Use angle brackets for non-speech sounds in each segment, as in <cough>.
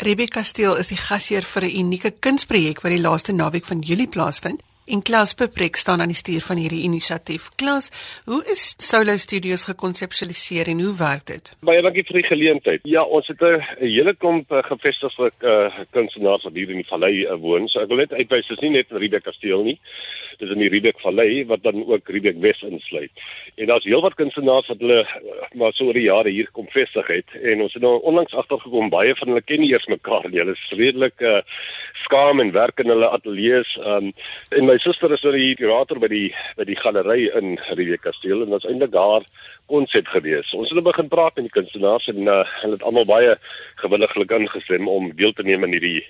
Rebecca Kasteel is die gasheer vir 'n unieke kunsprojek wat die laaste naweek van Julie plaasvind. En Klaus Peprek staan aan die stuur van hierdie inisiatief. Klaus, hoe is Solo Studios gekonseptualiseer en hoe werk dit? Baie dankie vir die geleentheid. Ja, ons het 'n hele klomp uh, gevestigde uh, kunstenaars wat hier in die vallei uh, woon. So ek wil net uitwys, dis nie net Rebecca Kasteel nie dis in die Riebeek Vallei wat dan ook Riebeek Wes insluit. En daar's heelwat kunstenaars wat hulle maar so oor die jare hier kom vestig het en ons het nou onlangs agtergekom baie van hulle ken nie eers mekaar nie. Hulle is redelik uh, skaam en werk in hulle ateljee's. Um, en my suster is nou die kurator by die by die galery in Riebeek Kasteel en dit is eintlik haar konsep gewees. Ons het begin praat met die kunstenaars en uh, hulle het almal baie gewilliglik ingestem om deel te neem in hierdie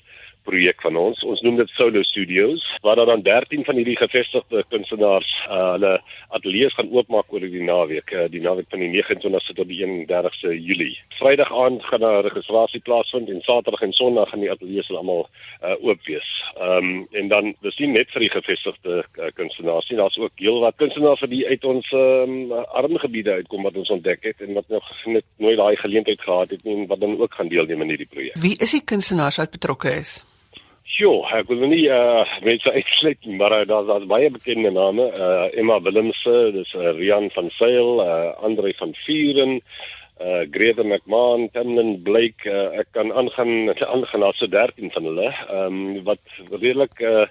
projek van ons. Ons noem dit Solo Studios waar daar dan 13 van hierdie gevestigde kunstenaars uh, hulle ateljee's gaan oopmaak oor die naweek, uh, die naweek van die 29ste tot die 31ste Julie. Vrydag aand gaan daar registrasie plaasvind en Saterdag en Sondag gaan die ateljee's almal uh, oop wees. Ehm um, en dan dis nie net vir die gevestigde uh, kunstenaars nie, daar's ook heelwat kunstenaars wat uit ons um, arme gebiede uitkom wat ons ontdek het en wat nog net nooit daai geleentheid gehad het nie en wat dan ook gaan deelneem in hierdie projek. Wie is die kunstenaars wat betrokke is? Jo, ek wil nie uh mense uitsluit nie, maar uh, daar's daar baie bekende name. Uh Emma Willemse, dis uh, Rian van Sail, uh Andre van Vuren, uh Greta McMahon, Tamlin Blake, uh, ek kan aangaan <laughs> aangaan na so 13 van hulle. Ehm um, wat redelik uh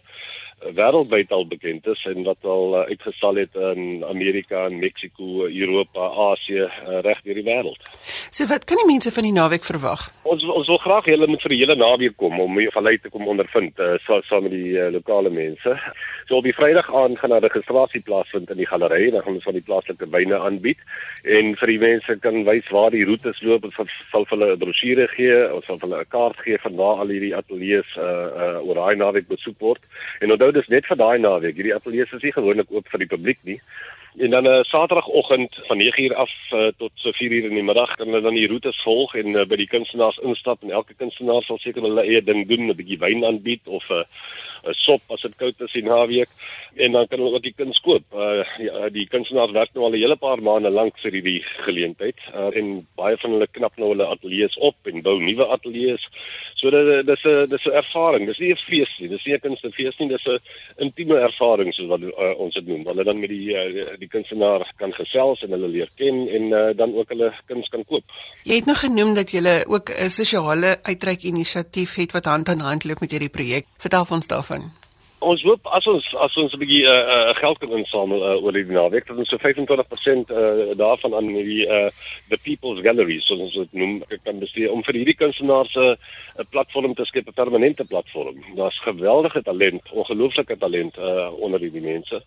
wêreldwyd al bekend is en wat al uh, uitgestal het in Amerika en Mexiko, Europa, Asië, uh, reg deur die wêreld. So wat kan die mense van die naweek verwag? Ons ons wil graag julle moet vir die hele naweek kom om hier vallei te kom ondervind uh, saam so met die uh, lokale mense. So op die Vrydag aand gaan 'n registrasie plaasvind in die galery, dan gaan ons van die plaaslike wyne aanbied en vir die mense kan wys waar die roetes loop en sal vir hulle 'n brosjure gee of sal vir hulle 'n kaart gee van waar al hierdie ateljee's uh, uh, oor daai naweek besoek word. En onthou dis net vir daai naweek. Hierdie ateljee is nie gewoonlik oop vir die publiek nie. En dan 'n uh, Saterdagoggend van 9uur af uh, tot so 4uur in die middag kan hulle dan die roetes volg en uh, by die kunstenaars instap en elke kunstenaar sal seker hulle eie ding doen, 'n bietjie wyn aanbied of 'n uh, 'n sop as dit koud is in naweek en dan kan hulle ook die kuns koop. Uh die, die kunstenaars werk nou al 'n hele paar maande lank vir hierdie geleentheid uh, en baie van hulle knap nou hulle ateljee's op en bou nuwe ateljee's. So dit dis 'n dis 'n ervaring. Dis nie 'n fees nie. Dis nie 'n kunstefees nie. Dis 'n intieme ervaring soos wat uh, ons dit noem. Hulle dan met die uh, die kunstenaar kan gesels en hulle leer ken en uh, dan ook hulle kuns kan koop. Jy het nog genoem dat jy ook 'n sosiale uitreik inisiatief het wat hand aan hand loop met hierdie projek. Vertel ons daarvan. Ons hoop as ons as ons 'n bietjie uh, uh, geld kan insamel uh, oor die naweek dat ons so 25% uh, daarvan aan die uh, the people's gallery soos ons dit noem kan bestee om vir hierdie kunstenaars 'n uh, platform te skep, 'n permanente platform. Daar's geweldige talent, ongelooflike talent uh, onder die mense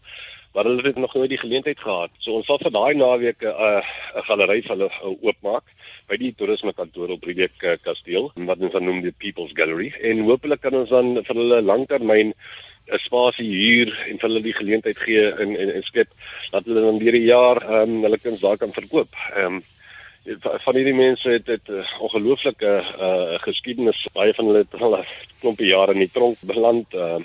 maar hulle het nog nooit die geleentheid gehad. So ons sal vir daai naweek 'n uh, 'n galery vir hulle uh, oopmaak by die toerisme kantoor op Riebeek uh, Kasteel, wat ons dan noem die People's Gallery en hopelik kan ons dan vir hulle langtermyn 'n spasie huur en vir hulle die geleentheid gee in en, en skep dat hulle dan deur die jaar ehm um, hulle kuns daar kan verkoop. Ehm um, van hierdie mense het dit uh, ongelooflike uh, geskiedenis baie van hulle het al 'n klompie jare in die tronk beland. Uh,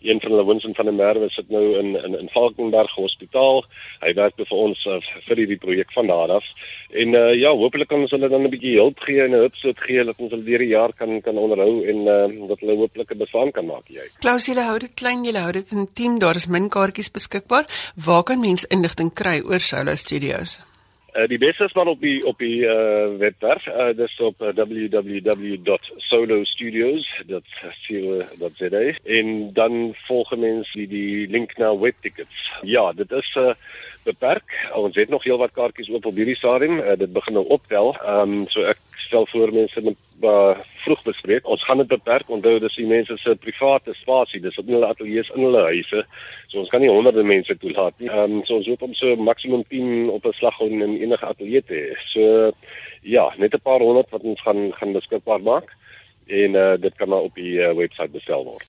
een van hulle Winston van der Merwe sit nou in in in Valkenberg Hospitaal. Hy werk vir ons uh, vir hierdie projek van daar af. En uh, ja, hopelik kan ons hulle dan 'n bietjie hulp gee en 'n hupstoot gee dat ons hulle deur die jaar kan kan onderhou en uh, dat hulle hopelik 'n bestaan kan maak jy. Klaus, jy hou dit klein, jy hou dit intiem. Daar is min kaartjies beskikbaar. Waar kan mense inligting kry oor Solo Studios? Uh, die beste is maar op die op die uh, webwerf. Uh, dis op uh, www.solostudios.co.za en dan volg mense die, die link na webtickets. Ja, dit is uh, beperk. Ons het nog heelwat kaartjies oop op hierdie stadium. Uh, dit begin nou optel. Ehm so stel voor mense moet uh, vroeg bespreek. Ons gaan dit beperk. Onthou dis die mense se private spasie. Dis op hulle ateljee's in hulle huise. So ons kan nie honderde mense toelaat nie. Ehm um, so ons hoop om so maksimum 10 op 'n slag in enige ateljee te hê. So ja, net 'n paar honderd wat ons gaan gaan beskikbaar maak en uh, dit kan maar op die uh, webwerf bestel word.